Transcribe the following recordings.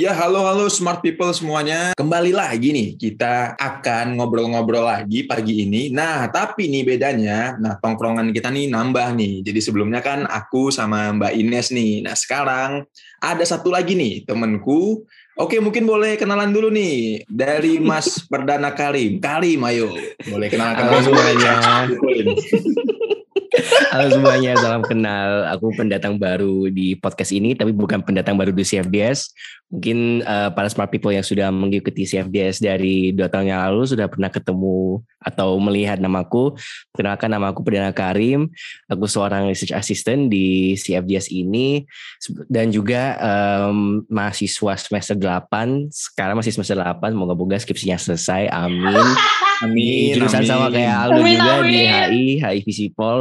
Ya, halo halo smart people semuanya. Kembali lagi nih, kita akan ngobrol-ngobrol lagi pagi ini. Nah, tapi nih bedanya, nah tongkrongan kita nih nambah nih. Jadi sebelumnya kan aku sama Mbak Ines nih. Nah, sekarang ada satu lagi nih temenku. Oke, mungkin boleh kenalan dulu nih dari Mas Perdana Karim. Karim, ayo. Boleh kenalan-kenalan semuanya. Halo semuanya, salam kenal. Aku pendatang baru di podcast ini, tapi bukan pendatang baru di CFDS. Mungkin uh, para smart people yang sudah mengikuti CFDS dari dua tahun yang lalu sudah pernah ketemu atau melihat namaku. Perkenalkan nama aku Perdana Karim. Aku seorang research assistant di CFDS ini dan juga um, mahasiswa semester 8. Sekarang masih semester 8, moga-moga skripsinya selesai. Amin. Amin. Jurusan amin. sama kayak Aldo Amin, juga di amin. HI, HI Visipol.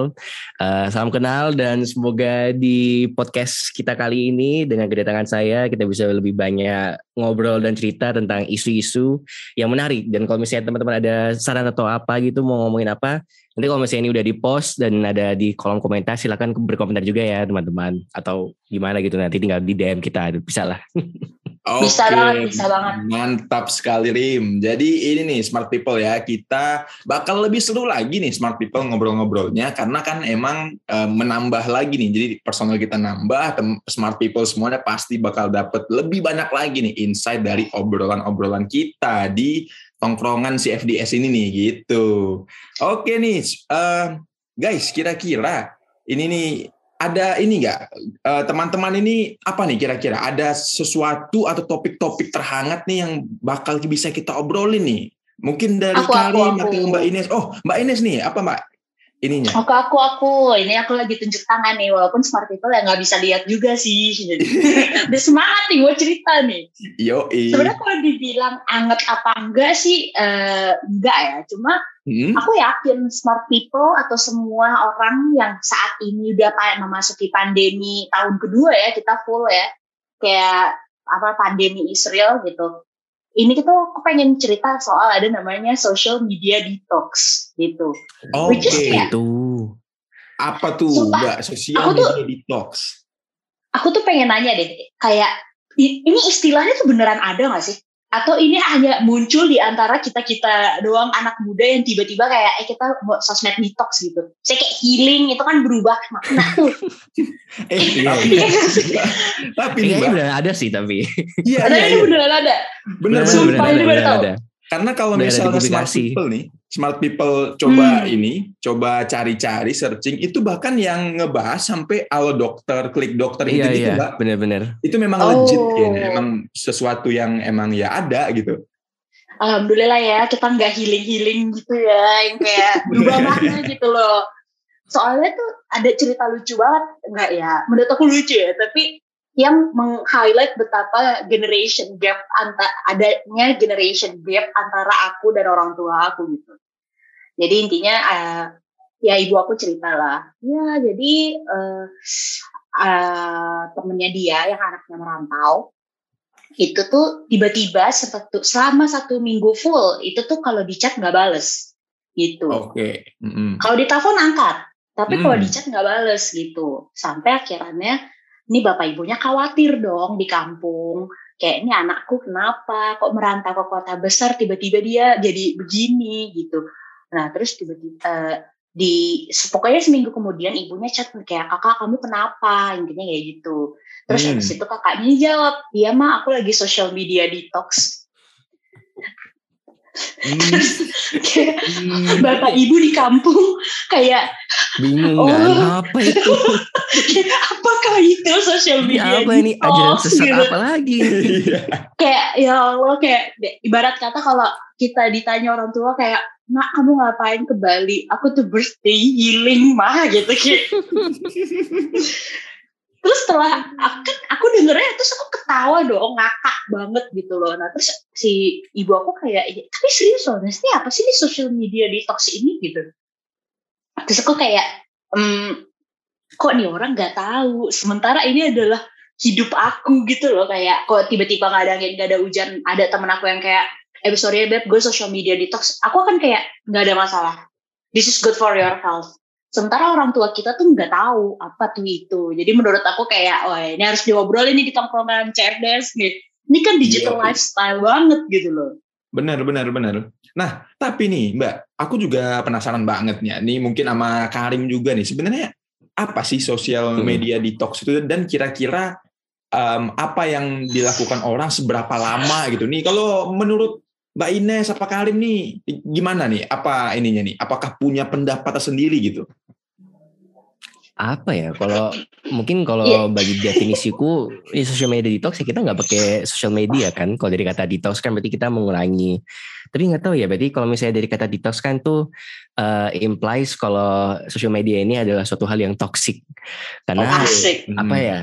Uh, salam kenal dan semoga di podcast kita kali ini dengan kedatangan saya kita bisa lebih banyak ngobrol dan cerita tentang isu-isu yang menarik. Dan kalau misalnya teman-teman ada saran atau apa gitu mau ngomongin apa, nanti kalau misalnya ini udah di post dan ada di kolom komentar silakan berkomentar juga ya teman-teman atau gimana gitu nanti tinggal di DM kita bisa lah. Bisa Oke, banget, bisa banget. Mantap sekali Rim. Jadi ini nih smart people ya, kita bakal lebih seru lagi nih smart people ngobrol-ngobrolnya karena kan emang e, menambah lagi nih. Jadi personal kita nambah, smart people semuanya pasti bakal dapet lebih banyak lagi nih insight dari obrolan-obrolan kita di tongkrongan CFDS ini nih gitu. Oke nih, eh, guys, kira-kira ini nih ada ini nggak eh, teman-teman ini apa nih kira-kira ada sesuatu atau topik-topik terhangat nih yang bakal bisa kita obrolin nih mungkin dari Aku, aku, Karim aku. atau Mbak Ines oh Mbak Ines nih apa Mbak ininya Aku aku aku ini aku lagi tunjuk tangan nih walaupun smart people ya nggak bisa lihat juga sih. Udah semangat nih gue cerita nih. yo Sebenarnya kalau dibilang anget apa enggak sih eh, enggak ya. Cuma Hmm? aku yakin smart people atau semua orang yang saat ini udah memasuki pandemi tahun kedua ya kita full ya kayak apa pandemi Israel gitu. Ini kita aku pengen cerita soal ada namanya social media detox gitu. oke which is kayak- Itu. apa tuh Sumpah, Mbak sosial aku tuh- media detox aku tuh pengen nanya deh, kayak ini istilahnya tuh beneran ada gak sih? Atau ini hanya muncul di antara kita-kita doang anak muda yang tiba-tiba kayak eh kita mau sosmed detox gitu. Saya kayak healing itu kan berubah makna tuh. eh Iya, tapi Iya tapi Mbak udah ada sih tapi. iya Ada iya ini iya beneran ada. bener Sumpah, bener ini baru tahu. Karena kalau ada misalnya smart people nih, smart people coba Hmm. ini, coba cari-cari searching, itu bahkan yang ngebahas sampai alo dokter, klik dokter Iya gitu-gitu, iya, Mbak. bener-bener. Itu memang Oh. legit kayaknya, emang sesuatu yang emang ya ada gitu. Alhamdulillah ya kita nggak healing-healing gitu ya, yang kayak berubah makna gitu loh. Soalnya tuh ada cerita lucu banget, enggak ya? Menurut aku lucu ya, tapi yang meng-highlight betapa generation gap antara adanya generation gap antara aku dan orang tua aku gitu. Jadi intinya eh, ya ibu aku cerita lah, ya jadi eh, eh, temennya dia yang anaknya merantau itu tuh tiba-tiba satu, selama satu minggu full itu tuh kalau di chat nggak bales gitu. Oke. Mm-mm. Kalau di telepon angkat, tapi kalau Hmm. di chat nggak bales gitu. Sampai akhirnya ini bapak ibunya khawatir dong di kampung. Kayak ini anakku kenapa kok merantau ke kota besar tiba-tiba dia jadi begini gitu. Nah terus tiba-tiba eh, di pokoknya seminggu kemudian ibunya chat kayak kakak kamu kenapa intinya kayak gitu. Terus Hmm. habis itu kakaknya jawab, iya mah aku lagi social media detox. Hmm, Kayak hmm, bapak ibu di kampung kayak bingung Oh. kan apa itu? apakah itu social Ini media apa ini ajaran sesat gitu. apa lagi? Iya. kayak ya Allah kayak ibarat kata kalau kita ditanya orang tua kayak nak kamu ngapain ke Bali aku tuh birthday healing mah gitu kayak terus setelah aku, kan aku dengernya terus aku ketawa dong ngakak banget gitu loh. Nah terus si ibu aku kayak tapi serius loh ini apa sih di social media detox ini? Gitu. Terus aku kayak hmm, kok nih orang nggak tahu? Sementara ini adalah hidup aku gitu loh. Kayak kok tiba-tiba nggak ada angin nggak ada hujan ada temen aku yang kayak eh sorry ya beb gue social media detox. Aku akan kayak nggak ada masalah. This is good for your health sementara orang tua kita tuh nggak tahu apa tuh itu jadi menurut aku kayak oh ini harus diobrolin nih di tongkrongan CFDS nih Ini kan digital Iya. lifestyle banget gitu loh. Benar, benar, benar. Nah, tapi nih Mbak, aku juga penasaran banget nih. Nih mungkin sama Karim juga nih. Sebenarnya apa sih sosial Hmm. media detox itu dan kira-kira em, apa yang dilakukan orang seberapa lama gitu nih? Kalau menurut Mbak Ines apa Karim nih gimana nih? Apa ininya nih? Apakah punya pendapat sendiri gitu? apa ya kalau mungkin kalau Iya. bagi definisiku ini social media detox ya kita nggak pakai social media kan kalau dari kata detox kan berarti kita mengurangi tapi nggak tahu ya berarti kalau misalnya dari kata detox kan tuh uh, implies kalau social media ini adalah suatu hal yang toxic karena. Asik. apa Hmm. ya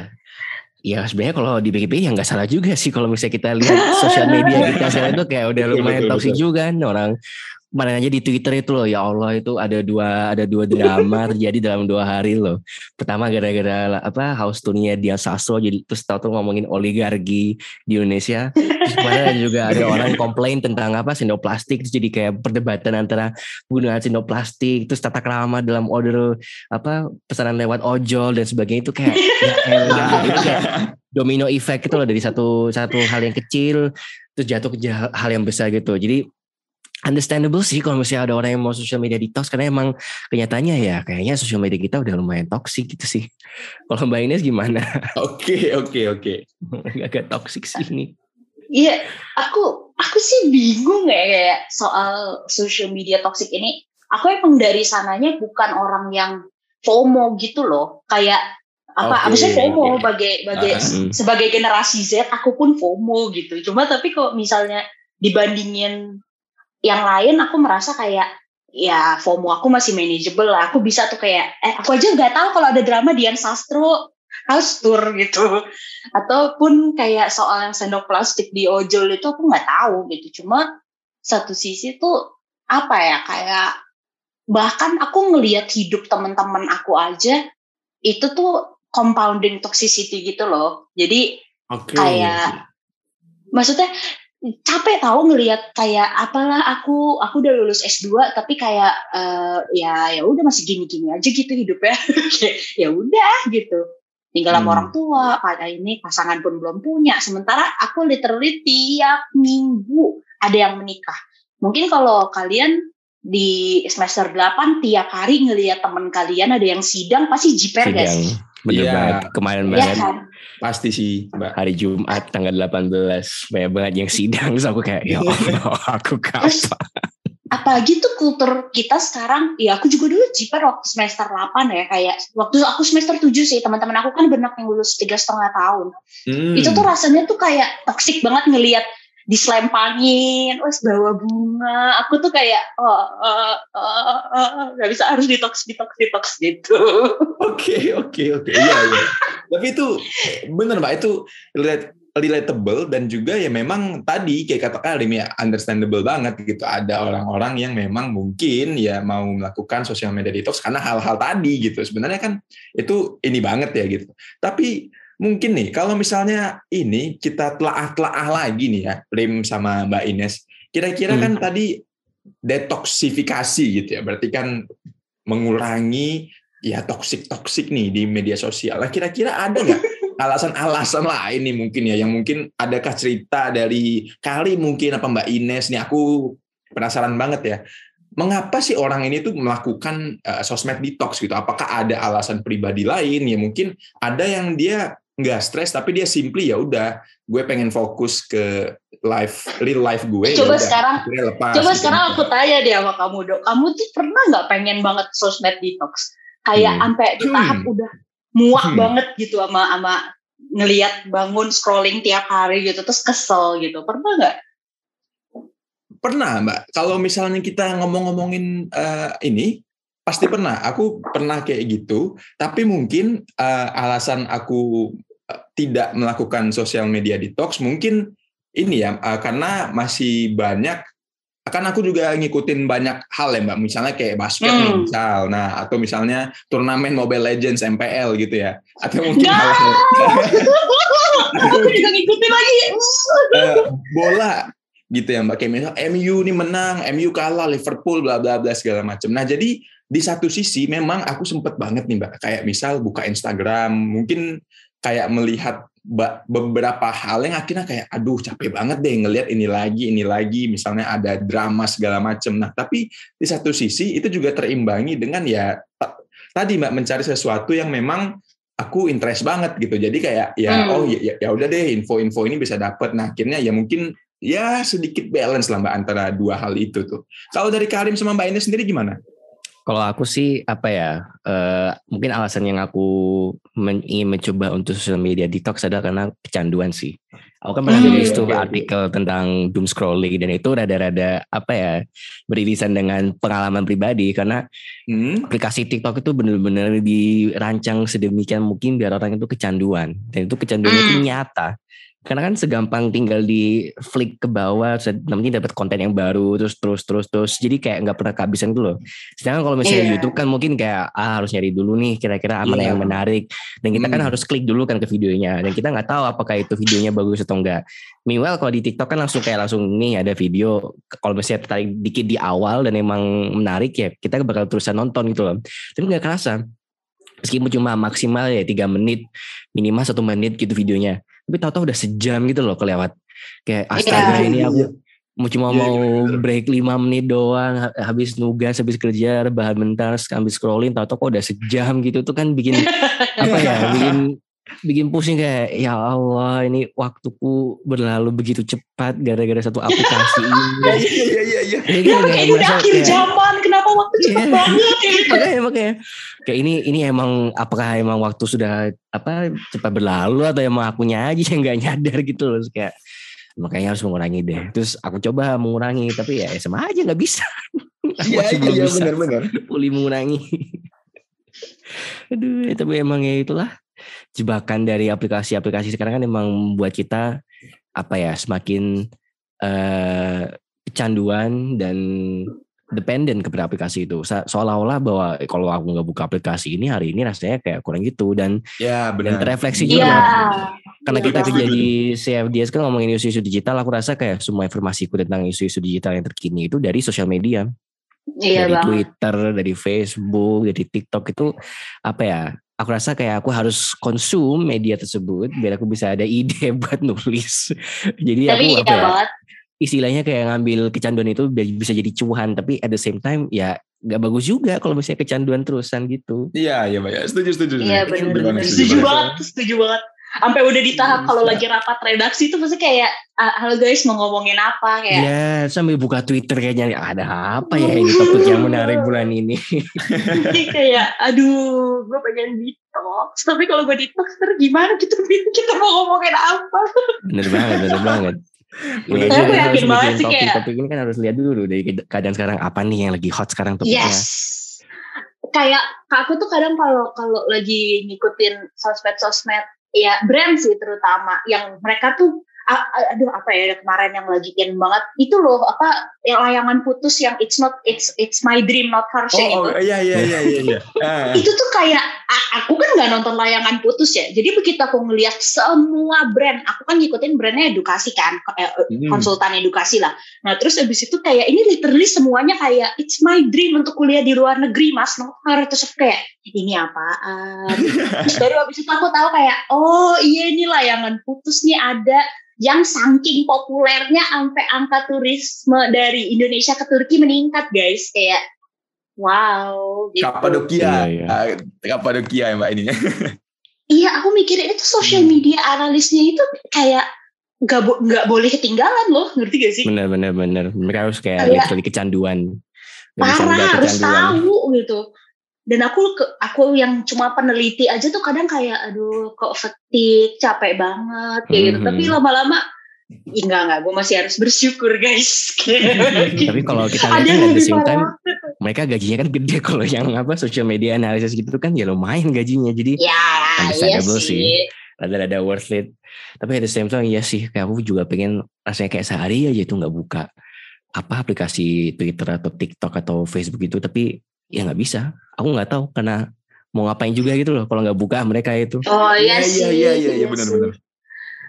Ya sebenarnya kalau dipikir-pikir ya nggak salah juga sih kalau misalnya kita lihat sosial media kita sekarang itu kayak udah Betul, lumayan betul. juga kan orang kemarin aja di Twitter itu loh ya Allah itu ada dua ada dua drama terjadi dalam dua hari loh. Pertama gara-gara apa house tournya Dian Sastro jadi terus tahu tuh ngomongin oligarki di Indonesia. Terus kemarin juga ada orang komplain tentang apa sendok plastik terus jadi kayak perdebatan antara penggunaan sendok plastik terus tata krama dalam order apa pesanan lewat ojol dan sebagainya itu kayak ya elah itu kayak domino effect itu loh dari satu satu hal yang kecil terus jatuh ke hal yang besar gitu. Jadi understandable sih kalau misalnya ada orang yang mau social media detox karena emang kenyataannya ya kayaknya social media kita udah lumayan toxic gitu sih. Kalau Mbak Ines gimana? Oke, oke, oke. Agak toxic sih ini. Iya, aku aku sih bingung ya kayak soal social media toxic ini. Aku emang dari sananya bukan orang yang FOMO gitu loh. Kayak apa? Oke, Abisnya FOMO oke. sebagai sebagai Ah, hmm. sebagai generasi Z, aku pun FOMO gitu. Cuma tapi kok misalnya dibandingin yang lain, aku merasa kayak ya FOMO aku masih manageable lah. Aku bisa tuh kayak, eh aku aja nggak tahu kalau ada drama Dian Sastro house tour gitu. Ataupun kayak soal yang sendok plastik di ojol itu aku nggak tahu gitu. Cuma satu sisi tuh apa ya kayak bahkan aku ngelihat hidup teman-teman aku aja itu tuh compounding toxicity gitu loh. Jadi Oke. Kayak- maksudnya capek tahu ngelihat kayak apalah aku aku udah lulus S2 tapi kayak eh, ya ya udah masih gini-gini aja gitu hidupnya. Ya udah gitu. Tinggal sama Hmm. orang tua pada ini pasangan pun belum punya. Sementara aku literally tiap minggu ada yang menikah. Mungkin kalau kalian di semester 8 tiap hari ngelihat teman kalian ada yang sidang pasti jiper gak Sidang. sih? Bener Iya. banget. Kemarin Iya banget. kan? Pasti sih, Mbak. Hari Jumat tanggal 18 banyak banget yang sidang terus aku kayak ya Allah aku Terus kapan apalagi tuh kultur kita sekarang ya aku juga dulu jiper waktu semester 8 ya kayak waktu aku semester 7 sih teman-teman aku kan banyak yang lulus tiga setengah tahun Hmm. itu tuh rasanya tuh kayak toksik banget ngelihat diselempangin, wes bawa bunga. Aku tuh kayak oh, uh, uh, uh, gak bisa harus detox, detox, detox gitu. Oke, oke, oke. Iya, iya. Tapi itu bener Mbak, itu relatable dan juga ya memang tadi kayak kata Karim ya understandable banget gitu. Ada orang-orang yang memang mungkin ya mau melakukan sosial media detox karena hal-hal tadi gitu. Sebenarnya kan itu ini banget ya gitu. Tapi mungkin nih kalau misalnya ini kita telaah-telaah lagi nih ya, Rim sama Mbak Ines. Kira-kira kan tadi detoksifikasi gitu ya. Berarti kan mengurangi ya toksik-toksik nih di media sosial. Nah, kira-kira ada nggak alasan-alasan lain nih mungkin ya yang mungkin adakah cerita dari kali mungkin apa Mbak Ines nih aku penasaran banget ya. Mengapa sih orang ini tuh melakukan uh, sosmed detox gitu? Apakah ada alasan pribadi lain? Ya mungkin ada yang dia nggak stres tapi dia simply ya udah gue pengen fokus ke life real life gue. ya Coba udah, sekarang- lepas, Coba gitu. sekarang aku tanya deh sama kamu dok, kamu tuh pernah nggak pengen banget sosmed detox? Kayak Hmm. sampai di tahap udah muak Hmm. banget gitu sama sama ngelihat bangun scrolling tiap hari gitu, terus kesel gitu. Pernah nggak? Pernah, Mbak. Kalau misalnya kita ngomong-ngomongin eh, ini, pasti pernah. Aku pernah kayak gitu. Tapi mungkin eh, alasan aku tidak melakukan sosial media detox mungkin ini ya, eh, karena masih banyak. Kan aku juga ngikutin banyak hal ya, Mbak. Misalnya kayak basket nih, Hmm. misal. Nah, atau misalnya turnamen Mobile Legends MPL gitu ya. Atau mungkin Nggak. hal aku juga ngikutin lagi. eh, bola gitu ya mbak kayak misal MU nih menang MU kalah Liverpool bla bla bla segala macam nah jadi di satu sisi memang aku sempet banget nih mbak kayak misal buka Instagram mungkin kayak melihat beberapa hal yang akhirnya kayak aduh capek banget deh ngelihat ini lagi ini lagi misalnya ada drama segala macam nah tapi di satu sisi itu juga terimbangi dengan ya tadi mbak mencari sesuatu yang memang aku interest banget gitu. Jadi kayak ya hmm. oh ya, ya, ya udah deh info-info ini bisa dapat nah akhirnya ya mungkin ya sedikit balance lah mbak antara dua hal itu tuh. Kalau dari Karim sama mbak ini sendiri gimana kalau aku sih apa ya, uh, mungkin alasan yang aku men ingin mencoba untuk sosial media detox adalah karena kecanduan sih. Aku kan pernah nulis tuh artikel tentang doom scrolling dan itu rada-rada apa ya beririsan dengan pengalaman pribadi karena hmm. aplikasi TikTok itu benar-benar dirancang sedemikian mungkin biar orang itu kecanduan dan itu kecanduan hmm. itu nyata karena kan segampang tinggal di flick ke bawah namanya dapat konten yang baru terus terus terus terus. Jadi kayak nggak pernah kehabisan gitu loh. Sedangkan kalau misalnya yeah. YouTube kan mungkin kayak ah harus nyari dulu nih kira-kira mana yeah. yang menarik. Dan kita kan hmm. kan harus klik dulu kan ke videonya. Dan kita nggak tahu apakah itu videonya bagus atau enggak meanwhile kalau di TikTok kan langsung kayak langsung nih ada video. Kalau misalnya tertarik dikit di awal dan emang menarik ya kita bakal terusan nonton gitu loh. Tapi nggak kerasa meskipun cuma maksimal ya tiga menit minimal satu menit gitu videonya tapi tahu-tahu udah sejam gitu loh kelewat kayak iya. astaga yeah. ini aku mau cuma yeah, mau yeah, break lima menit doang habis nugas habis kerja bahan bentar habis scrolling tahu-tahu kok udah sejam gitu tuh kan bikin apa ya bikin bikin pusing kayak ya Allah ini waktuku berlalu begitu cepat gara-gara satu aplikasi ini. Iya iya iya iya. Ya, kayak udah akhir zaman kenapa waktu cepat yeah. banget ya. makanya makanya kayak ini ini emang apakah emang waktu sudah apa cepat berlalu atau emang akunya aja yang nggak nyadar gitu loh kayak makanya harus mengurangi deh. Terus aku coba mengurangi tapi ya sama aja nggak bisa. Iya iya benar-benar. Pulih mengurangi. Aduh, tapi emang ya itulah jebakan dari aplikasi-aplikasi sekarang kan memang membuat kita apa ya semakin uh, kecanduan dan dependen kepada aplikasi itu seolah-olah bahwa kalau aku nggak buka aplikasi ini hari ini rasanya kayak kurang gitu dan ya benar. dan terefleksi juga ya. karena kita kerja di CFDS kan ngomongin isu-isu digital aku rasa kayak semua informasiku tentang isu-isu digital yang terkini itu dari sosial media Iya dari Twitter, dari Facebook, dari TikTok itu apa ya? Aku rasa kayak aku harus konsum media tersebut biar aku bisa ada ide buat nulis. Jadi tapi aku iya apa ya? Banget. Istilahnya kayak ngambil kecanduan itu bisa jadi cuan, tapi at the same time ya nggak bagus juga kalau misalnya kecanduan terusan gitu. Iya, iya, Mbak. Ya. Setuju, setuju. Iya, benar. Setuju banget, setuju banget sampai udah di tahap kalau lagi rapat redaksi itu pasti kayak ah, halo guys mau ngomongin apa kayak ya sambil buka twitter kayaknya ada apa ya ini topik yang menarik bulan ini jadi kayak aduh gue pengen detox tapi kalau gue detox terus gimana gitu kita mau ngomongin apa bener banget bener banget Ya, aku yakin banget sih kayak topik ini kan harus lihat dulu dari keadaan sekarang apa nih yang lagi hot sekarang topiknya. Yes. Kayak aku tuh kadang kalau kalau lagi ngikutin sosmed-sosmed ya brand sih terutama yang mereka tuh aduh apa ya kemarin yang lagi in banget itu loh apa yang layangan putus yang it's not it's it's my dream not hers oh, itu. Oh iya iya iya iya. iya. itu tuh kayak aku kan nggak nonton layangan putus ya. Jadi begitu aku ngeliat semua brand, aku kan ngikutin brandnya edukasi kan, eh, hmm. konsultan edukasi lah. Nah terus abis itu kayak ini literally semuanya kayak it's my dream untuk kuliah di luar negeri mas. Not hers terus kayak ini apaan? terus baru abis itu aku tahu kayak oh iya ini layangan putus nih ada yang saking populernya sampai angka turisme dari Indonesia ke Turki meningkat guys. Kayak wow gitu. Kapadokia. Iya, iya. Kapadokia ya mbak ini iya aku mikirin itu social hmm. media analisnya itu kayak nggak bo nggak boleh ketinggalan loh. Ngerti gak sih? Bener bener bener. Mereka harus kayak, kayak kecanduan. Parah harus tahu gitu dan aku aku yang cuma peneliti aja tuh kadang kayak aduh kok fetik capek banget kayak gitu. Tapi mhm. lama-lama ya enggak enggak gue masih harus bersyukur guys. Tapi kalau kita lihat kan at the same time mereka gajinya kan gede. Kalau yang apa social media analysis gitu kan ya lumayan gajinya. Jadi ya iya sih, sih. rada-rada worth it. Tapi at the same time iya sih kayak aku juga pengen rasanya kayak sehari aja itu nggak buka apa aplikasi Twitter atau TikTok atau Facebook itu tapi ya nggak bisa. Aku nggak tahu karena mau ngapain juga gitu loh kalau nggak buka mereka itu. Oh iya, iya sih iya iya iya benar-benar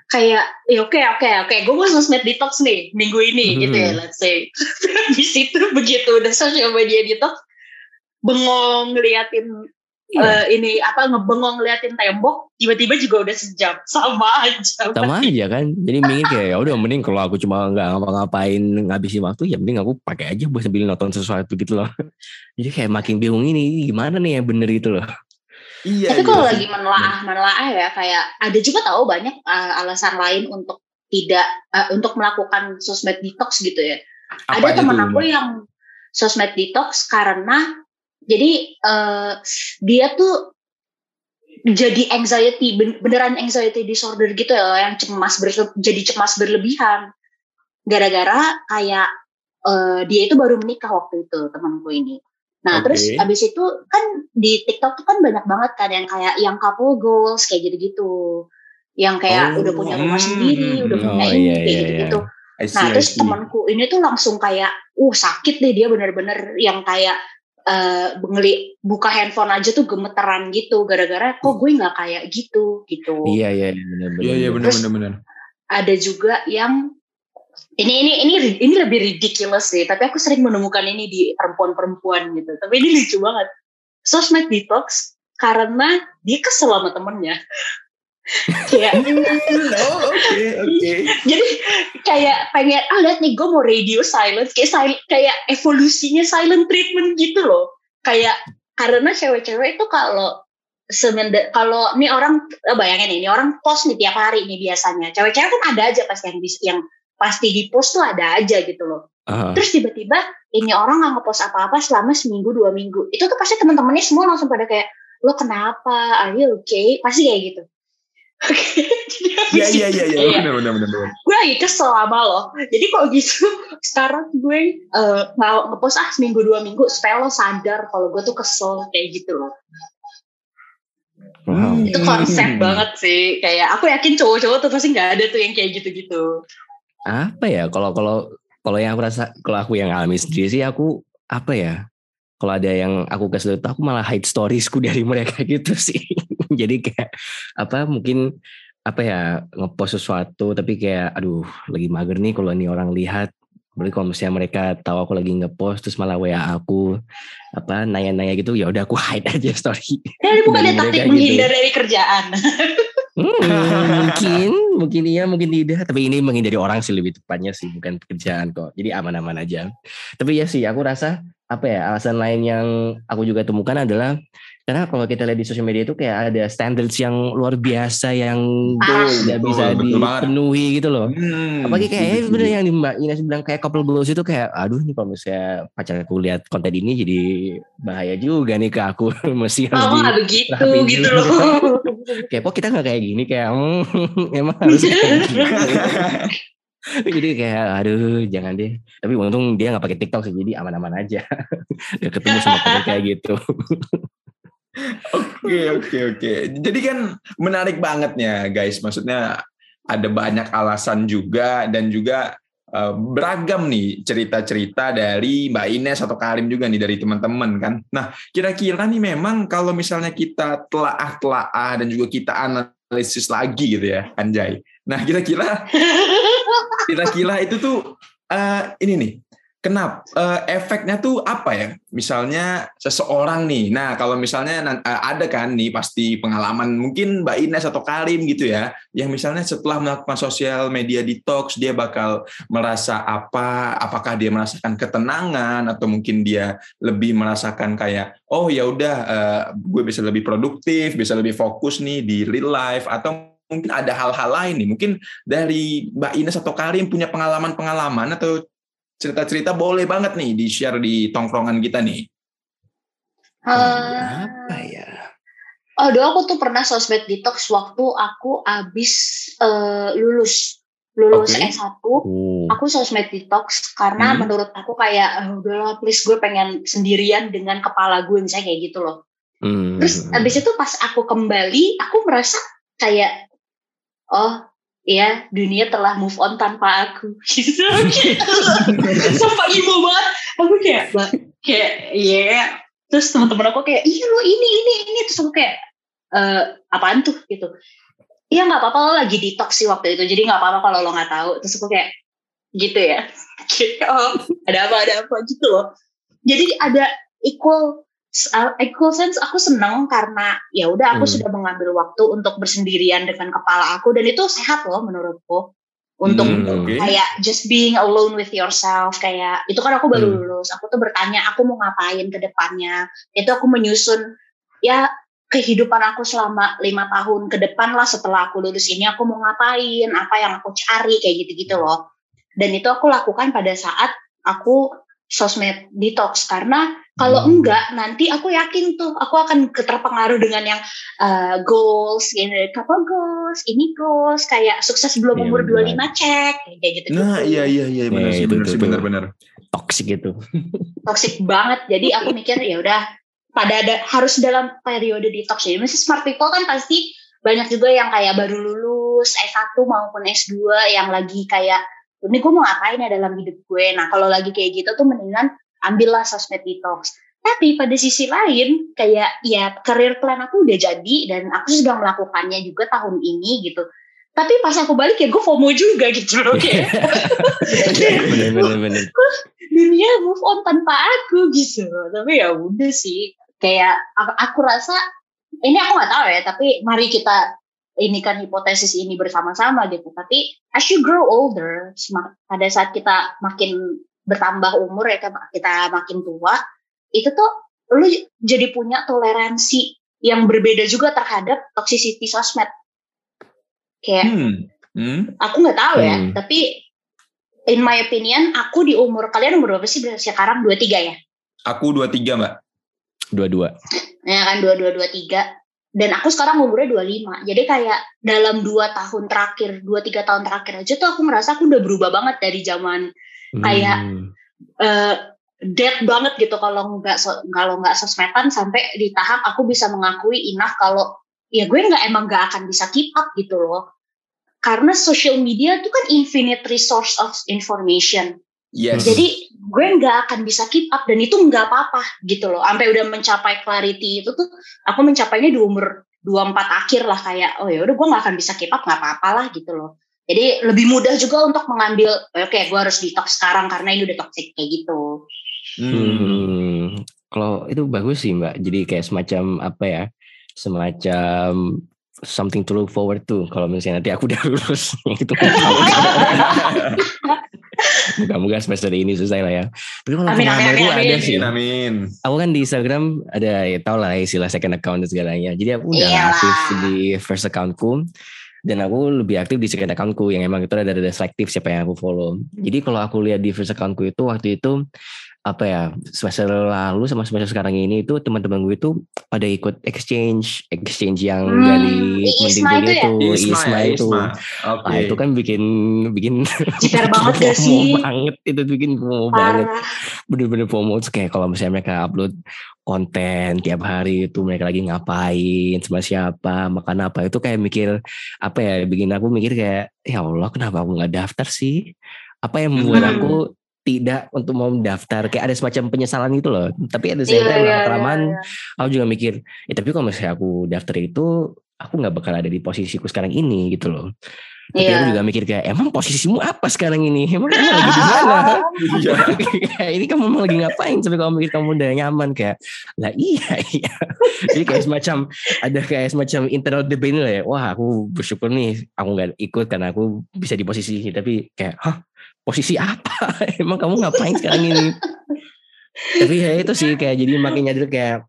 kayak ya oke oke oke. Gue mau sosmed detox nih minggu ini hmm. gitu ya let's say. Di situ begitu udah social media detox bengong ngeliatin uh, ini apa ngebengong ngeliatin tembok tiba-tiba juga udah sejam. Sama aja. Sama aja kan. Jadi mending kayak ya udah mending kalau aku cuma nggak ngapa-ngapain ngabisin waktu ya mending aku pakai aja buat sambil nonton sesuatu gitu loh. Jadi kayak makin bingung ini gimana nih yang bener itu loh. Iya, Tapi iya kalau lagi menelaah menelaah ya kayak ada juga tahu banyak uh, alasan lain untuk tidak uh, untuk melakukan sosmed detox gitu ya. Apa ada teman aku yang sosmed detox karena jadi uh, dia tuh jadi anxiety beneran anxiety disorder gitu ya yang cemas berle, jadi cemas berlebihan gara-gara kayak uh, dia itu baru menikah waktu itu temanku ini Nah, okay. terus abis itu kan di TikTok tuh kan banyak banget kan yang kayak yang couple goals kayak gitu-gitu. Yang kayak oh, udah punya rumah hmm, sendiri, udah punya oh, ini iya, kayak iya, gitu-gitu. Iya. Nah, terus temanku ini tuh langsung kayak, uh sakit deh dia bener-bener yang kayak uh, ngeli buka handphone aja tuh gemeteran gitu gara-gara kok gue nggak kayak gitu gitu. Iya iya benar-benar. Iya iya benar-benar. Ada juga yang ini ini ini ini lebih ridiculous sih tapi aku sering menemukan ini di perempuan-perempuan gitu tapi ini lucu banget sosmed detox karena dia kesel sama temennya kayak oh, okay, okay. jadi kayak pengen ah lihat nih gue mau radio silent kayak silent, kayak evolusinya silent treatment gitu loh kayak karena cewek-cewek itu kalau semenjak kalau ini orang bayangin ini orang post nih tiap hari nih biasanya cewek-cewek kan ada aja pasti yang yang pasti di post tuh ada aja gitu loh. Uh. Terus tiba-tiba ini orang nggak ngepost apa-apa selama seminggu dua minggu. Itu tuh pasti teman-temannya semua langsung pada kayak lo kenapa? Are you okay? Pasti kayak gitu. Iya iya iya iya benar benar benar. Gue lagi kesel sama lo. Jadi kok gitu sekarang gue uh, ngepost ah seminggu dua minggu supaya lo sadar kalau gue tuh kesel kayak gitu loh. Wow. Itu konsep banget sih. Kayak aku yakin cowok-cowok tuh pasti nggak ada tuh yang kayak gitu-gitu apa ya kalau kalau kalau yang aku rasa kalau aku yang alami sendiri sih aku apa ya kalau ada yang aku kasih tahu aku malah hide storiesku dari mereka gitu sih jadi kayak apa mungkin apa ya ngepost sesuatu tapi kayak aduh lagi mager nih kalau ini orang lihat Berarti kalau misalnya mereka tahu aku lagi ngepost terus malah WA aku apa nanya-nanya gitu ya udah aku hide aja story. Ya bukan ada taktik menghindar gitu. dari kerjaan. Hmm, mungkin, mungkin iya, mungkin tidak. Tapi ini menghindari orang sih lebih tepatnya sih, bukan pekerjaan kok. Jadi aman-aman aja. Tapi ya sih, aku rasa apa ya alasan lain yang aku juga temukan adalah karena kalau kita lihat di sosial media itu kayak ada standards yang luar biasa yang ah, tidak bisa dipenuhi gitu loh. Hmm, Apalagi kayak ya bener yang Mbak Ines bilang kayak couple goals itu kayak aduh nih kalau misalnya pacar aku lihat konten ini jadi bahaya juga nih ke aku. Mesti harus oh, begitu gitu loh. kayak kok kita nggak kayak gini? Kayak mm, emang harus kayak gitu. jadi kayak aduh jangan deh. Tapi untung dia nggak pakai TikTok sih jadi aman-aman aja. Dia ketemu sama temen kayak gitu Oke oke oke. Jadi kan menarik banget ya guys. Maksudnya ada banyak alasan juga dan juga uh, beragam nih cerita-cerita dari Mbak Ines atau Karim juga nih dari teman-teman kan. Nah kira-kira nih memang kalau misalnya kita telah-telah dan juga kita analisis lagi gitu ya Anjay. Nah kira-kira kira-kira itu tuh uh, ini nih Kenapa? Uh, efeknya tuh apa ya? Misalnya seseorang nih, nah kalau misalnya uh, ada kan nih pasti pengalaman mungkin Mbak Ines atau Karim gitu ya, yang misalnya setelah melakukan sosial media detox dia bakal merasa apa? Apakah dia merasakan ketenangan atau mungkin dia lebih merasakan kayak oh ya udah uh, gue bisa lebih produktif, bisa lebih fokus nih di real life atau mungkin ada hal-hal lain nih. Mungkin dari Mbak Ines atau Karim punya pengalaman-pengalaman atau cerita-cerita boleh banget nih di share di tongkrongan kita nih. Uh, apa ya? Aduh, aku tuh pernah sosmed detox waktu aku abis uh, lulus lulus okay. S1, uh. aku sosmed detox karena hmm. menurut aku kayak oh, udahlah please gue pengen sendirian dengan kepala gue misalnya kayak gitu loh. Hmm. Terus abis itu pas aku kembali, aku merasa kayak oh ya dunia telah move on tanpa aku. Gitu sampai ibu banget. Aku kayak kayak ya yeah. terus teman-teman aku kayak iya lo ini ini ini. Terus aku kayak uh, apaan tuh? Gitu. Iya nggak apa-apa lo lagi detox sih waktu itu. Jadi nggak apa-apa kalau lo nggak tahu. Terus aku kayak gitu ya. Oh ada apa ada apa? Gitu loh. Jadi ada equal uh, equal sense aku seneng karena ya udah aku Hmm. sudah mengambil waktu untuk bersendirian dengan kepala aku dan itu sehat loh menurutku untuk Hmm, oke. kayak just being alone with yourself kayak itu kan aku baru Hmm. lulus aku tuh bertanya aku mau ngapain ke depannya itu aku menyusun ya kehidupan aku selama lima tahun ke depan lah setelah aku lulus ini aku mau ngapain apa yang aku cari kayak gitu-gitu loh dan itu aku lakukan pada saat aku sosmed detox karena kalau Hmm. enggak nanti aku yakin tuh aku akan terpengaruh dengan yang uh, goals gitu couple goals ini goals kayak sukses belum Iya, umur benar. 25 cek kayak gitu Nah, iya iya iya benar Iya, sih, itu, benar itu, sih, itu. benar-benar. Toxic gitu. toxic banget jadi aku mikir ya udah pada ada harus dalam periode detox jadi masih smart people kan pasti banyak juga yang kayak baru lulus S1 maupun S2 yang lagi kayak ini gue mau ngapain ya dalam hidup gue? Nah kalau lagi kayak gitu tuh mendingan ambillah sosmed detox. Tapi pada sisi lain kayak ya career plan aku udah jadi dan aku sudah melakukannya juga tahun ini gitu. Tapi pas aku balik ya gue FOMO juga gitu loh kayak. Bener dunia move on tanpa aku gitu. Tapi ya udah sih kayak aku, aku rasa ini aku nggak tahu ya tapi mari kita ini kan hipotesis ini bersama-sama gitu tapi as you grow older pada saat kita makin bertambah umur ya kan, kita makin tua itu tuh lu jadi punya toleransi yang berbeda juga terhadap toxicity sosmed kayak Hmm. Hmm. aku nggak tahu ya Hmm. tapi in my opinion aku di umur kalian umur berapa sih sekarang dua tiga ya Aku 23, Mbak. Dua-dua. ya kan dua dua dua tiga dan aku sekarang umurnya 25 jadi kayak dalam dua tahun terakhir dua tiga tahun terakhir aja tuh aku merasa aku udah berubah banget dari zaman Kayak- Hmm. eh dead banget gitu. Kalau nggak kalau nggak sosmedan sampai di tahap aku bisa mengakui enough kalau ya gue nggak emang nggak akan bisa keep up gitu loh. Karena social media itu kan infinite resource of information Yes. Jadi gue nggak akan bisa keep up dan itu nggak apa-apa gitu loh. Sampai udah mencapai clarity itu tuh aku mencapainya di umur 24 akhir lah kayak oh ya udah gue nggak akan bisa keep up nggak apa-apa lah gitu loh. Jadi lebih mudah juga untuk mengambil oke gue harus detox sekarang karena ini udah toxic kayak gitu. Hmm. Hmm. Kalau itu bagus sih mbak. Jadi kayak semacam apa ya? Semacam something to look forward to. Kalau misalnya nanti aku udah lulus, itu Moga-moga semester ini selesai lah ya. Tapi kalau Amin, amin, itu amin, ada amin. sih. Amin, amin. Aku kan di Instagram ada ya tau lah istilah second account dan segalanya. Jadi aku udah Iyalah. aktif di first accountku dan aku lebih aktif di second accountku yang emang itu ada ada selektif siapa yang aku follow. Jadi kalau aku lihat di first accountku itu waktu itu apa ya semester lalu sama semester sekarang ini itu teman-teman gue itu pada ikut exchange exchange yang Hmm, dari Isma itu ya? itu Isma, Isma ya, itu Isma. Oke. Nah, itu kan bikin bikin Jiper banget gak sih? banget itu bikin FOMO banget bener-bener FOMO kayak kalau misalnya mereka upload konten tiap hari itu mereka lagi ngapain sama siapa makan apa itu kayak mikir apa ya bikin aku mikir kayak ya Allah kenapa aku nggak daftar sih apa yang membuat Hmm. aku tidak untuk mau daftar kayak ada semacam penyesalan gitu loh. Tapi ada Iya, saya iya, lama kelamaan iya, aku juga mikir ya tapi kalau misalnya aku daftar itu aku nggak bakal ada di posisiku sekarang ini gitu loh. Tapi Iya. aku juga mikir kayak emang posisimu apa sekarang ini? Emang kamu lagi di mana? Iya. kayak ini kamu mau lagi ngapain? Sampai kamu mikir kamu udah nyaman kayak lah iya iya. Jadi kayak semacam ada kayak semacam internal debate lah ya. Wah aku bersyukur nih aku nggak ikut karena aku bisa di posisi ini. Tapi kayak hah posisi apa? Emang kamu ngapain sekarang ini? Tapi ya itu sih kayak jadi makin nyadar kayak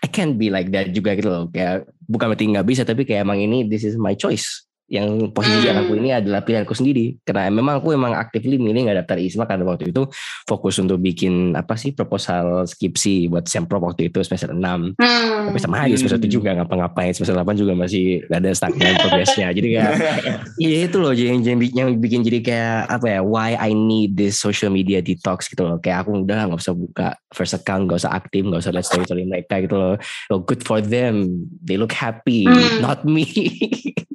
I can't be like that juga gitu loh. Kayak bukan berarti nggak bisa tapi kayak emang ini this is my choice yang posisi yang aku Hmm. ini adalah pilihanku sendiri. Karena memang aku emang actively milih nggak daftar ISMA karena waktu itu fokus untuk bikin apa sih proposal skripsi buat sempro waktu itu semester 6 Hmm. tapi sama aja semester 7 nggak ngapa-ngapain. Semester 8 juga masih gak ada stagnan progresnya. Jadi kayak Iya itu loh yang, yang, yang bikin jadi kayak apa ya why I need this social media detox gitu loh. Kayak aku udah nggak usah buka first account nggak usah aktif nggak usah lihat story story mereka gitu loh. Oh, good for them. They look happy Hmm. not me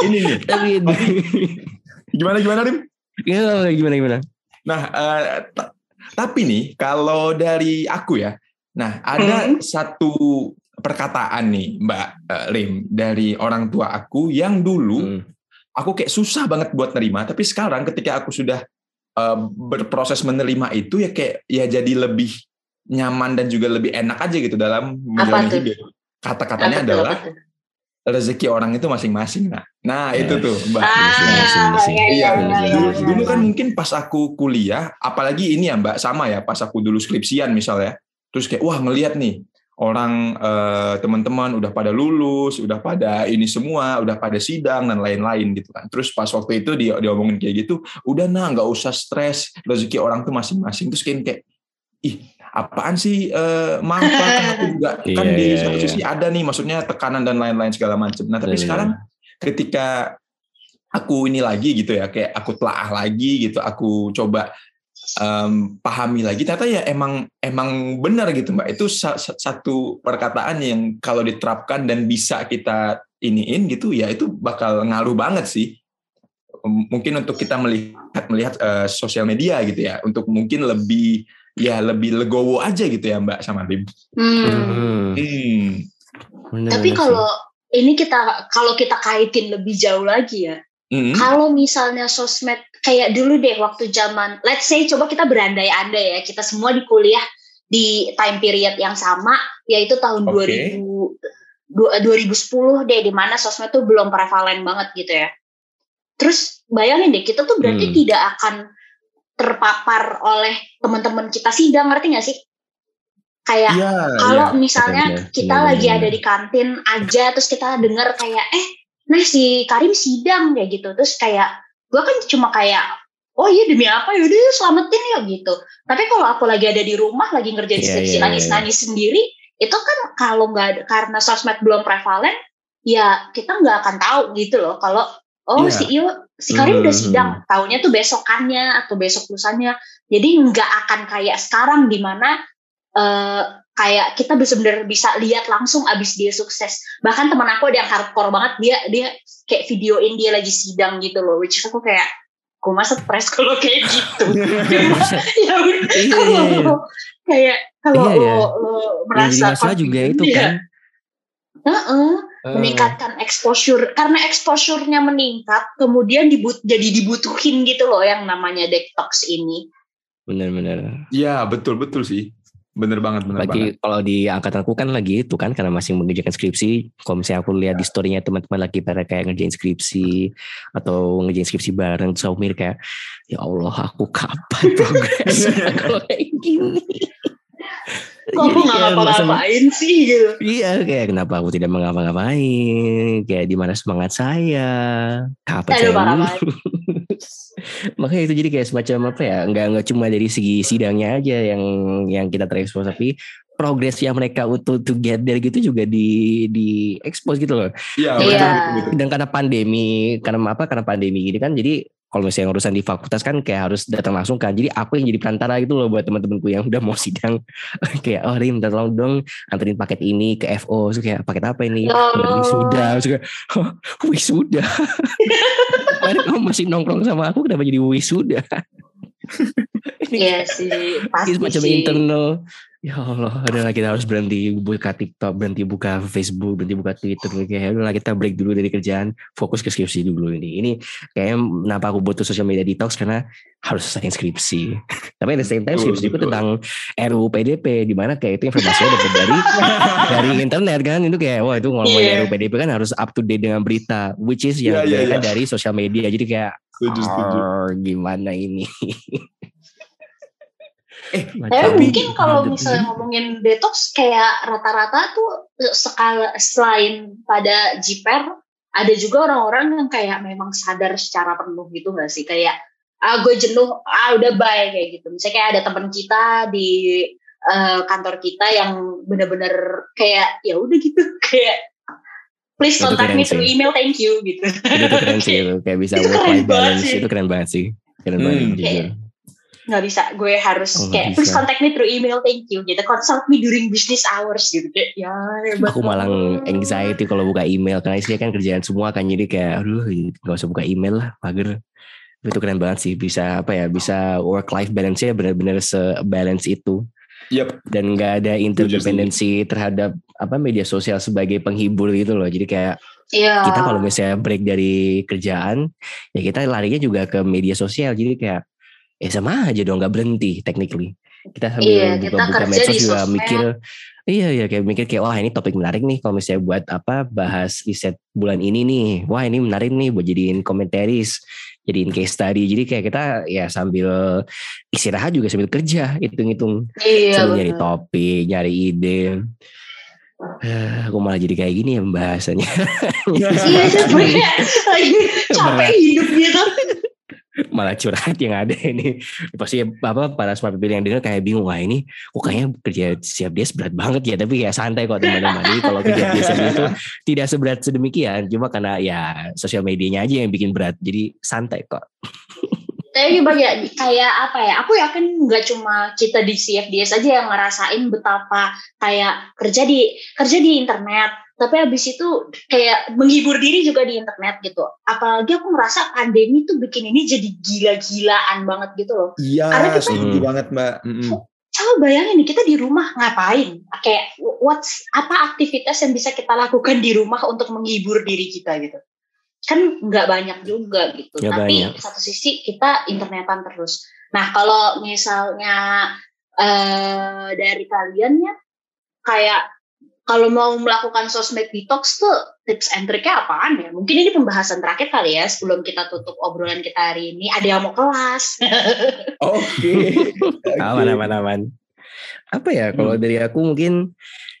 Ini nih. tapi Gimana gimana Rim? ya, gimana gimana Nah, eh, ta- tapi nih kalau dari aku ya, nah ada Hmm. satu perkataan nih Mbak eh, Rim dari orang tua aku yang dulu Hmm. aku kayak susah banget buat nerima, tapi sekarang ketika aku sudah eh, berproses menerima itu ya kayak ya jadi lebih nyaman dan juga lebih enak aja gitu dalam menjalani hidup. Kata-katanya adalah rezeki orang itu masing-masing. Nah, nah yes. itu tuh, Mbak. Ah, iya, iya, dulu, dulu kan mungkin pas aku kuliah, apalagi ini ya Mbak, sama ya, pas aku dulu skripsian misalnya, terus kayak wah ngelihat nih orang eh, teman-teman udah pada lulus, udah pada ini semua, udah pada sidang dan lain-lain gitu kan. Terus pas waktu itu dia diomongin kayak gitu, udah nah nggak usah stres, rezeki orang tuh masing-masing. Terus kayak, kayak ih apaan sih uh, maaf kan aku juga kan yeah, di iya, satu yeah, sisi yeah. ada nih maksudnya tekanan dan lain-lain segala macam. Nah tapi yeah, sekarang yeah. ketika aku ini lagi gitu ya kayak aku telaah lagi gitu aku coba um, pahami lagi ternyata ya emang emang benar gitu mbak itu satu perkataan yang kalau diterapkan dan bisa kita iniin gitu ya itu bakal ngaruh banget sih mungkin untuk kita melihat melihat uh, sosial media gitu ya untuk mungkin lebih ya lebih legowo aja gitu ya Mbak sama Lim. Hmm. hmm. Tapi kalau ini kita kalau kita kaitin lebih jauh lagi ya. Hmm. Kalau misalnya sosmed kayak dulu deh waktu zaman let's say coba kita berandai-andai ya kita semua di kuliah di time period yang sama yaitu tahun okay. 2000 2010 deh di mana sosmed tuh belum prevalen banget gitu ya. Terus bayangin deh kita tuh berarti hmm. tidak akan terpapar oleh teman-teman kita sidang ngerti gak sih kayak ya, kalau ya, misalnya ya, kita ya, lagi ya. ada di kantin aja terus kita dengar kayak eh nah si Karim sidang kayak gitu terus kayak gue kan cuma kayak oh iya demi apa ya udah selamatin ya gitu tapi kalau aku lagi ada di rumah lagi ngerjain yeah, skripsi yeah, nangis-nangis yeah. sendiri itu kan kalau nggak karena sosmed belum prevalen ya kita nggak akan tahu gitu loh kalau oh yeah. si Iyo si Karim hmm. udah sidang tahunya tuh besokannya atau besok lusanya jadi nggak akan kayak sekarang di mana uh, kayak kita benar-benar bisa lihat langsung abis dia sukses. Bahkan teman aku ada yang hardcore banget dia dia kayak videoin dia lagi sidang gitu loh which is aku kayak gue masa stres kalau kayak gitu? Ya kalau kayak kalau iya, iya. lo, lo merasa ya, juga itu kan. Uh -uh meningkatkan exposure. Karena exposure-nya meningkat kemudian dibut jadi dibutuhin gitu loh yang namanya detox ini. Benar-benar ya betul betul sih. Bener banget bener lagi banget. kalau di angkatan aku kan lagi itu kan karena masih mengerjakan skripsi. Kalau misalnya aku lihat di storynya teman-teman lagi pada kayak ngerjain skripsi atau ngerjain skripsi bareng terus aku mikir kayak ya Allah aku kapan progres kalau kayak gini Kok aku nggak ngapa-ngapain sih gitu. Iya kayak kenapa aku tidak mengapa-ngapain Kayak di mana semangat saya Kapan saya Makanya itu jadi kayak semacam apa ya Nggak, nggak cuma dari segi sidangnya aja Yang yang kita terekspos Tapi progres yang mereka untuk together gitu juga di di expose gitu loh. Iya. Yeah. Dan karena pandemi, karena apa? Karena pandemi ini kan jadi kalau misalnya urusan di fakultas kan kayak harus datang langsung kan. Jadi aku yang jadi perantara gitu loh buat teman-temanku yang udah mau sidang. kayak oh Rim, tolong dong anterin paket ini ke FO. So, kayak paket apa ini? Oh. Wisuda. So, kayak, oh, wisuda. kamu masih nongkrong sama aku kenapa jadi wisuda? Iya sih, pasti semacam sih. internal ya Allah adalah kita harus berhenti buka TikTok berhenti buka Facebook berhenti buka Twitter kayak udahlah kita break dulu dari kerjaan fokus ke skripsi dulu ini ini kayaknya kenapa aku butuh social media detox karena harus selesai skripsi tapi at the same time skripsi itu tentang RUU PDP di mana kayak itu informasinya dapat dari dari internet kan itu kayak wah itu ngomongin yeah. RUU PDP kan harus up to date dengan berita which is yang yeah, yeah, yeah. dari sosial media jadi kayak setuju, setuju. gimana ini Eh, tapi mungkin kalau misalnya ngomongin detox kayak rata-rata tuh sekala selain pada jiper ada juga orang-orang yang kayak memang sadar secara penuh gitu gak sih? Kayak ah gue jenuh ah udah bye kayak gitu. Misalnya kayak ada teman kita di uh, kantor kita yang bener-bener kayak ya udah gitu kayak please contact me through email thank you gitu. Itu keren sih itu kayak bisa work life balance. itu keren banget sih. Keren hmm. banget jujur nggak bisa gue harus oh, kayak please contact me through email thank you gitu consult me during business hours gitu kayak ya hebat aku malah anxiety kalau buka email karena isinya kan kerjaan semua kan jadi kayak aduh nggak usah buka email lah pagar itu keren banget sih bisa apa ya bisa work life balance nya benar-benar sebalance itu Yep. Dan nggak ada interdependensi terhadap apa media sosial sebagai penghibur gitu loh. Jadi kayak yeah. kita kalau misalnya break dari kerjaan, ya kita larinya juga ke media sosial. Jadi kayak ya sama aja dong nggak berhenti technically. Kita sambil Iya, kita buka-buka kerja medsos juga mikir iya iya kayak mikir kayak wah ini topik menarik nih kalau misalnya buat apa bahas riset bulan ini nih. Wah ini menarik nih buat jadiin komentaris jadiin case study. Jadi kayak kita ya sambil istirahat juga sambil kerja hitung-hitung. Iya, sambil nyari topik nyari ide. Eh, aku malah jadi kayak gini ya pembahasannya. Iya, lagi capek Berat. hidup gitu. Malah curhat yang ada ini. Pasti apa para smart people yang dengar kayak bingung wah ini kok kayaknya kerja siap dia berat banget ya. Tapi ya santai kok teman-teman. Jadi kalau kerja dia siap itu tidak seberat sedemikian. Cuma karena ya sosial medianya aja yang bikin berat. Jadi santai kok. Tapi banyak kayak apa ya? Aku yakin nggak cuma kita di CFDS aja yang ngerasain betapa kayak kerja di kerja di internet. Tapi habis itu kayak menghibur diri juga di internet gitu. Apalagi aku ngerasa pandemi tuh bikin ini jadi gila-gilaan banget gitu loh. Iya, Karena kita- setuju Hmm. banget mbak. Mm-mm. Coba bayangin nih kita di rumah ngapain? Kayak what's apa aktivitas yang bisa kita lakukan di rumah untuk menghibur diri kita gitu? Kan nggak banyak juga gitu. Nggak Tapi banyak. satu sisi kita internetan terus. Nah kalau misalnya eh dari kalian ya kayak kalau mau melakukan sosmed detox tuh tips and triknya apaan ya? Mungkin ini pembahasan terakhir kali ya sebelum kita tutup obrolan kita hari ini. Ada yang mau kelas? Oke. aman aman aman apa ya kalau Hmm. dari aku mungkin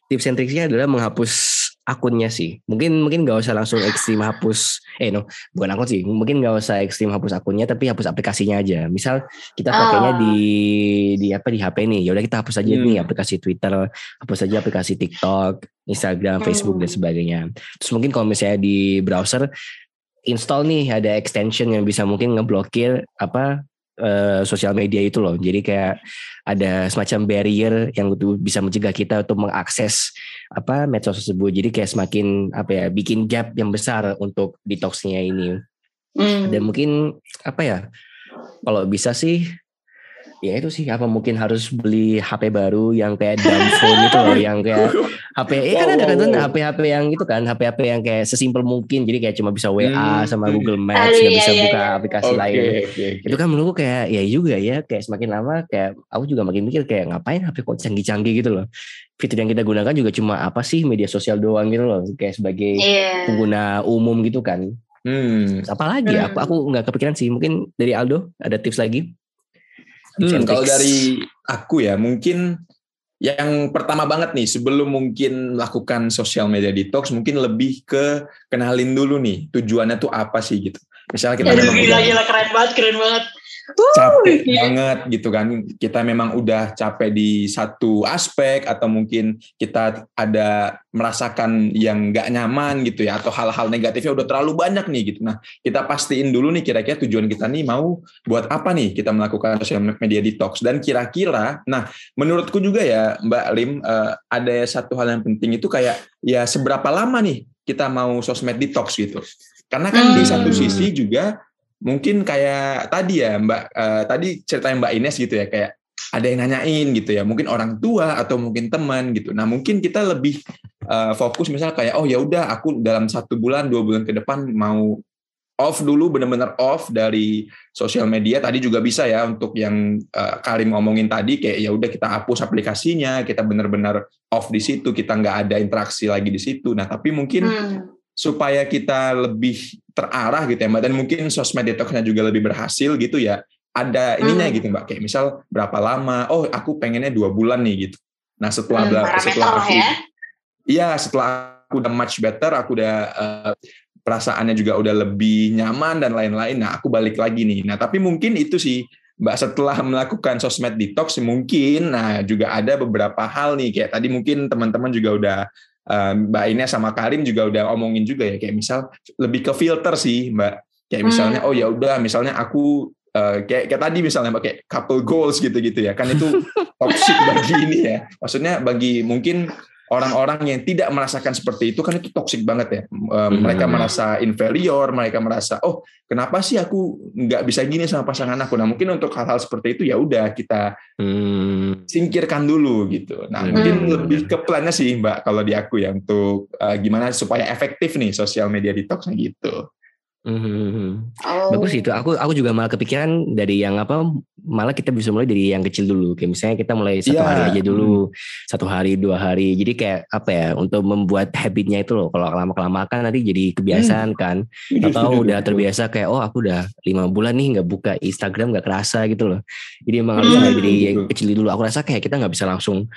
tips and tricksnya adalah menghapus akunnya sih mungkin mungkin nggak usah langsung ekstrim hapus eh no bukan akun sih mungkin nggak usah ekstrim hapus akunnya tapi hapus aplikasinya aja misal kita pakainya Ah. di di apa di HP nih ya udah kita hapus aja Hmm. nih aplikasi Twitter hapus aja aplikasi TikTok Instagram Facebook dan Hmm. sebagainya terus mungkin kalau misalnya di browser install nih ada extension yang bisa mungkin ngeblokir apa eh, sosial media itu loh. Jadi kayak ada semacam barrier yang bisa mencegah kita untuk mengakses apa medsos tersebut. Jadi kayak semakin apa ya bikin gap yang besar untuk detoxnya ini. Hmm. Dan mungkin apa ya kalau bisa sih ya itu sih apa mungkin harus beli HP baru yang kayak dumb phone itu loh yang kayak HP eh kan Wow, ada kan tuh wow. HP-HP yang itu kan HP-HP yang kayak sesimpel mungkin jadi kayak cuma bisa WA Hmm. sama Google Maps Aduh, nggak iya, bisa iya, buka iya. aplikasi Oke, lain itu kan menurutku kayak ya juga ya kayak semakin lama kayak aku juga makin mikir kayak ngapain HP kok canggih-canggih gitu loh fitur yang kita gunakan juga cuma apa sih media sosial doang gitu loh kayak sebagai Iya. pengguna umum gitu kan Hmm. Terus apa lagi ya? Hmm. aku aku nggak kepikiran sih mungkin dari Aldo ada tips lagi Hmm, kalau dari aku ya mungkin yang pertama banget nih sebelum mungkin melakukan sosial media detox mungkin lebih ke kenalin dulu nih tujuannya tuh apa sih gitu. Misalnya kita Aduh, memang gila, gila, keren banget, keren banget. Capek banget gitu kan. Kita memang udah capek di satu aspek atau mungkin kita ada merasakan yang nggak nyaman gitu ya atau hal-hal negatifnya udah terlalu banyak nih gitu. Nah, kita pastiin dulu nih kira-kira tujuan kita nih mau buat apa nih kita melakukan social media detox dan kira-kira nah menurutku juga ya Mbak Lim eh, ada satu hal yang penting itu kayak ya seberapa lama nih kita mau sosmed detox gitu. Karena kan di Hmm. satu sisi juga mungkin kayak tadi ya Mbak eh, tadi ceritanya Mbak Ines gitu ya kayak ada yang nanyain gitu ya mungkin orang tua atau mungkin teman gitu. Nah mungkin kita lebih eh, fokus misalnya kayak oh ya udah aku dalam satu bulan dua bulan ke depan mau off dulu benar-benar off dari sosial media. Tadi juga bisa ya untuk yang eh, Karim ngomongin tadi kayak ya udah kita hapus aplikasinya kita benar-benar off di situ kita nggak ada interaksi lagi di situ. Nah tapi mungkin Hmm. Supaya kita lebih terarah gitu ya mbak. Dan mungkin sosmed detoxnya juga lebih berhasil gitu ya. Ada ininya Hmm. gitu mbak. Kayak misal berapa lama oh aku pengennya dua bulan nih gitu. Nah setelah Hmm, bela- parameter setelah lah aku ya. iya setelah aku udah much better aku udah eh, perasaannya juga udah lebih nyaman dan lain-lain nah aku balik lagi nih. Nah tapi mungkin itu sih Mbak setelah melakukan sosmed detox mungkin nah juga ada beberapa hal nih. Kayak tadi mungkin teman-teman juga udah Mbak Ines sama Karim juga udah omongin juga ya kayak misal lebih ke filter sih Mbak. Kayak misalnya oh ya udah misalnya aku eh, kayak kayak tadi misalnya Mbak kayak couple goals gitu-gitu ya. Kan itu toxic bagi ini ya. Maksudnya bagi mungkin orang-orang yang tidak merasakan seperti itu kan itu toxic banget ya. Eh, Mereka Hmm. merasa inferior, mereka merasa oh kenapa sih aku nggak bisa gini sama pasangan aku. Nah mungkin untuk hal-hal seperti itu ya udah kita Hmm, singkirkan dulu gitu. Nah Hmm. mungkin lebih ke plannya sih mbak kalau di aku ya untuk eh, gimana supaya efektif nih sosial media detoxnya gitu. Hmm, hmm. Oh. Bagus itu. Aku aku juga malah kepikiran dari yang apa malah kita bisa mulai dari yang kecil dulu. Kayak misalnya kita mulai satu Iya. hari aja dulu, satu hari dua hari. Jadi kayak apa ya untuk membuat habitnya itu loh. Kalau lama kelamaan nanti jadi kebiasaan kan. Atau udah terbiasa kayak oh aku udah lima bulan nih nggak buka Instagram nggak kerasa gitu loh. Jadi emang harus Hmm. mulai dari yang Betul. kecil dulu. Aku rasa kayak kita nggak bisa langsung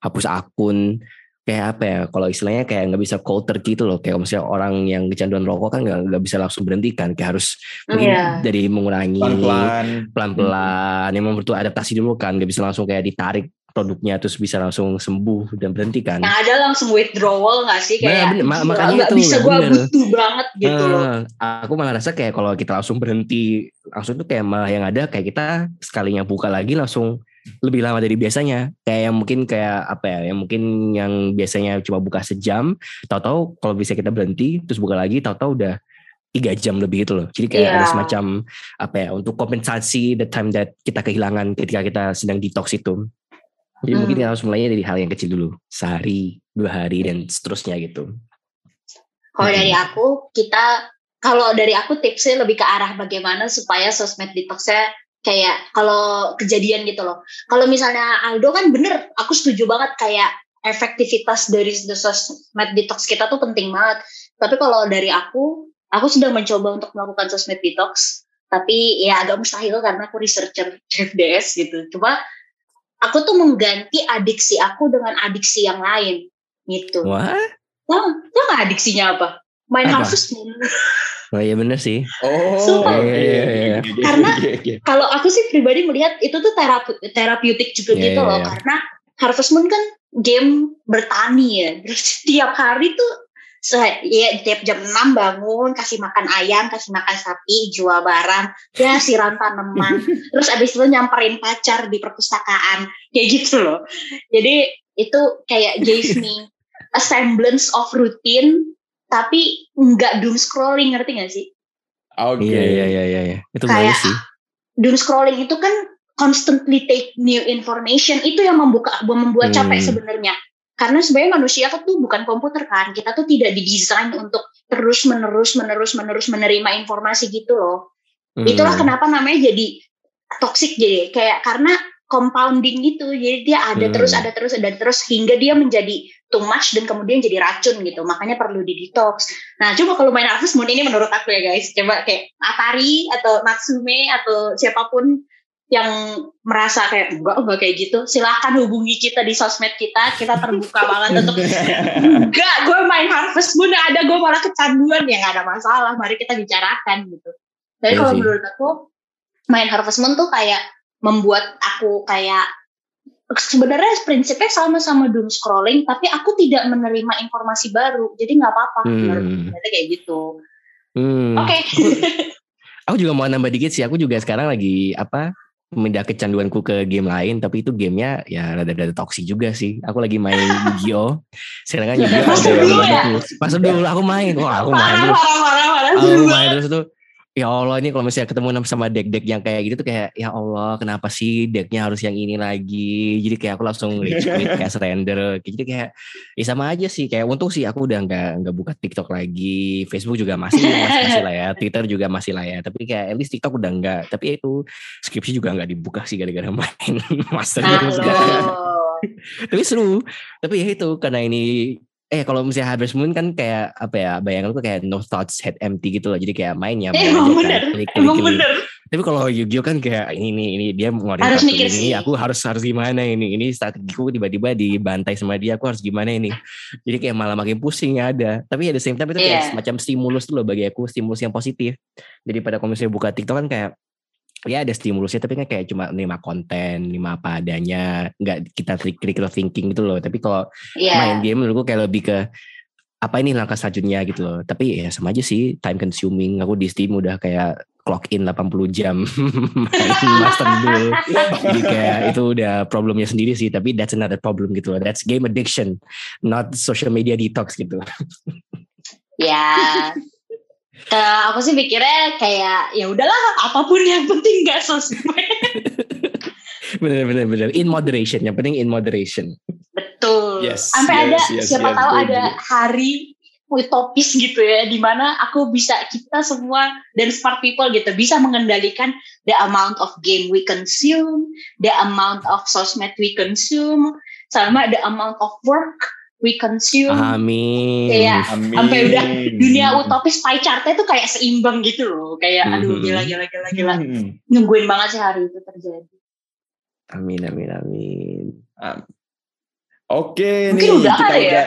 hapus akun kayak apa ya kalau istilahnya kayak nggak bisa cold turkey itu loh kayak misalnya orang yang kecanduan rokok kan nggak nggak bisa langsung berhenti kan kayak harus mungkin Iya. dari mengurangi Pelan-pelan. pelan-pelan emang butuh adaptasi dulu kan nggak bisa langsung kayak ditarik produknya terus bisa langsung sembuh dan berhenti kan Yang ada langsung withdrawal gak sih Nah, kayak bener, ma- "Gila, makanya nggak itu, bisa gue bener. butuh banget gitu loh. Eh, aku malah rasa kayak kalau kita langsung berhenti langsung tuh kayak malah yang ada kayak kita sekalinya buka lagi langsung lebih lama dari biasanya kayak yang mungkin kayak apa ya yang mungkin yang biasanya cuma buka sejam tahu-tahu kalau bisa kita berhenti terus buka lagi tahu-tahu udah tiga jam lebih itu loh jadi kayak Iya. ada semacam apa ya untuk kompensasi the time that kita kehilangan ketika kita sedang detox itu jadi Hmm. mungkin kita harus mulainya dari hal yang kecil dulu sehari dua hari dan seterusnya gitu Kalau Hmm. dari aku, kita kalau dari aku tipsnya lebih ke arah bagaimana supaya sosmed detoxnya kayak kalau kejadian gitu loh. Kalau misalnya Aldo kan bener, aku setuju banget kayak efektivitas dari the sosmed detox kita tuh penting banget. Tapi kalau dari aku, aku sedang mencoba untuk melakukan sosmed detox. Tapi ya agak mustahil karena aku researcher FDS gitu. Cuma aku tuh mengganti adiksi aku dengan adiksi yang lain gitu. wah tau gak adiksinya apa? Main Apa? Harvest Moon. oh iya bener sih Oh, Sumpah. oke, Iya, iya, iya. oke, oke, Karena-. Kalau aku sih pribadi melihat itu tuh terapi terapeutik juga Iya, gitu iya, loh. iya. Karena Harvest Moon kan game bertani ya. Terus tiap hari tuh se- ya tiap jam 6 bangun, kasih makan ayam, kasih makan sapi, jual barang, ya siram tanaman. Terus abis itu nyamperin pacar di perpustakaan. Kayak gitu loh. Jadi itu kayak gave me a semblance of routine tapi nggak doom scrolling ngerti gak sih? Oke. Iya iya iya iya iya. itu Kayak- bagus sih. doom scrolling itu kan constantly take new information itu yang membuka membuat Hmm. capek sebenarnya karena sebenarnya manusia kan tuh bukan komputer kan kita tuh tidak didesain untuk terus menerus menerus menerus menerima informasi gitu loh Hmm. itulah kenapa namanya jadi toxic jadi kayak karena compounding gitu jadi dia ada Hmm. terus ada terus ada terus hingga dia menjadi too much dan kemudian jadi racun gitu. Makanya perlu di detox. Nah coba kalau main Harvest Moon ini menurut aku ya guys. Coba kayak Atari atau Natsume atau siapa pun yang merasa kayak enggak enggak kayak gitu. Silahkan hubungi kita di sosmed kita. Kita terbuka banget untuk enggak gue main Harvest Moon. Ada gue malah kecanduan. Ya nggak ada masalah. Mari kita bicarakan gitu. Tapi Iya kalau menurut aku main Harvest Moon tuh kayak membuat aku kayak sebenarnya prinsipnya sama-sama doom scrolling tapi aku tidak menerima informasi baru jadi nggak apa-apa Hmm. kayak gitu Hmm. oke Aku juga mau nambah dikit sih. Aku juga sekarang lagi apa memindah kecanduanku ke game lain, tapi itu gamenya ya rada-rada toksik juga sih. Aku lagi main Yu-Gi-Oh. Sekarang kan Yu-Gi-Oh Masuk ada dulu ya? Masuk dulu aku main. Wah, aku main terus. Aku main terus tuh ya Allah ini kalau misalnya ketemu sama deck-deck yang kayak gitu tuh kayak ya Allah kenapa sih decknya harus yang ini lagi? Jadi kayak aku langsung rage quit kayak surrender. Jadi kayak ya sama aja sih kayak untung sih aku udah nggak nggak buka TikTok lagi. Facebook juga masih masih, masih lah ya. Twitter juga masih lah ya. Tapi kayak at least TikTok udah enggak tapi ya itu skripsi juga nggak dibuka sih gara-gara main Master. Games tapi seru. Tapi ya itu karena ini eh kalau misalnya Harvest Moon kan kayak apa ya bayangan tuh kayak no thoughts head empty gitu loh jadi kayak main ya main Emang aja bener, kan, klik, klik, emang klik. bener tapi kalau Yu-Gi-Oh kan kayak ini nih ini dia ngeluarin Harus mikir ini sih. aku harus harus gimana ini ini strategiku tiba-tiba dibantai sama dia aku harus gimana ini jadi kayak malah makin pusing ya ada tapi the same time itu kayak Iya. semacam stimulus tuh loh bagi aku stimulus yang positif daripada kalau misalnya buka TikTok kan kayak ya ada stimulusnya tapi kan kayak cuma nerima konten nerima apa adanya nggak kita critical thinking gitu loh tapi kalau main Iya. game menurutku kayak lebih ke apa ini langkah selanjutnya gitu loh. Tapi ya sama aja sih time consuming. Aku di Steam udah kayak clock in 80 jam main Master Duel. Jadi kayak itu udah problemnya sendiri sih. Tapi that's another problem gitu loh. That's game addiction, not social media detox gitu. Ya. Ke aku sih pikirnya kayak ya udahlah apa pun yang penting gak sosmed. bener bener bener. In moderation. Yang penting in moderation. Betul. Yes, Sampai yes, ada yes, siapa yes, tahu gue ada juga. hari utopis gitu ya di mana aku bisa kita semua dan smart people gitu bisa mengendalikan the amount of game we consume the amount of sosmed we consume sama the amount of work we consume Amin. Kayak Amin. sampai udah dunia utopis pie chartnya tuh kayak seimbang gitu loh kayak aduh Mhm. gila gila gila gila Hmm. nungguin banget sih hari itu terjadi Amin amin amin. Oke nih Mungkin udah kita kali ya. udah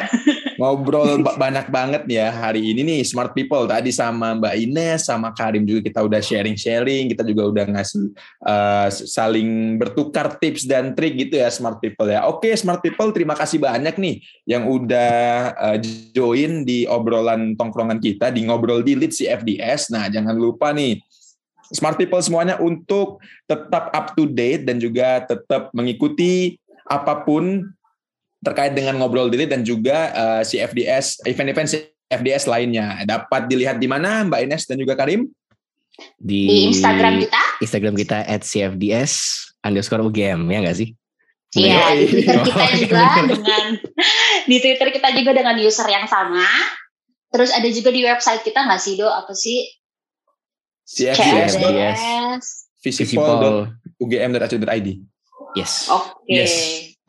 ngobrol ba- banyak banget ya hari ini nih smart people tadi sama Mbak Ines sama Karim juga kita udah sharing-sharing kita juga udah ngasih uh, saling bertukar tips dan trik gitu ya smart people ya. Oke smart people terima kasih banyak nih yang udah uh, join di obrolan tongkrongan kita di ngobrol di Lead CFDS. Nah jangan lupa nih smart people semuanya untuk tetap up to date dan juga tetap mengikuti apa pun terkait dengan ngobrol diri dan juga uh, CFDS event-event CFDS lainnya dapat dilihat di mana Mbak Ines dan juga Karim Di, di Instagram kita Instagram kita at CFDS underscore UGM ya nggak sih? Iya, di Twitter kita juga bener. dengan di Twitter kita juga dengan user yang sama. Terus ada juga di website kita nggak sih do apa sih? CFDS CFDS. visible Visible. ugm.ac.id Yes.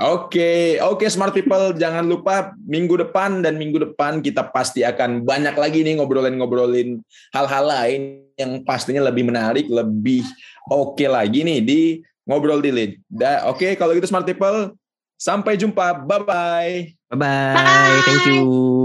Oke. Yes. Oke, oke smart people jangan lupa minggu depan dan minggu depan kita pasti akan banyak lagi nih ngobrolin-ngobrolin hal-hal lain yang pastinya lebih menarik, lebih oke lagi nih di ngobrol di lead. Oke, kalau gitu smart people sampai jumpa. Bye bye. Bye bye. Thank you.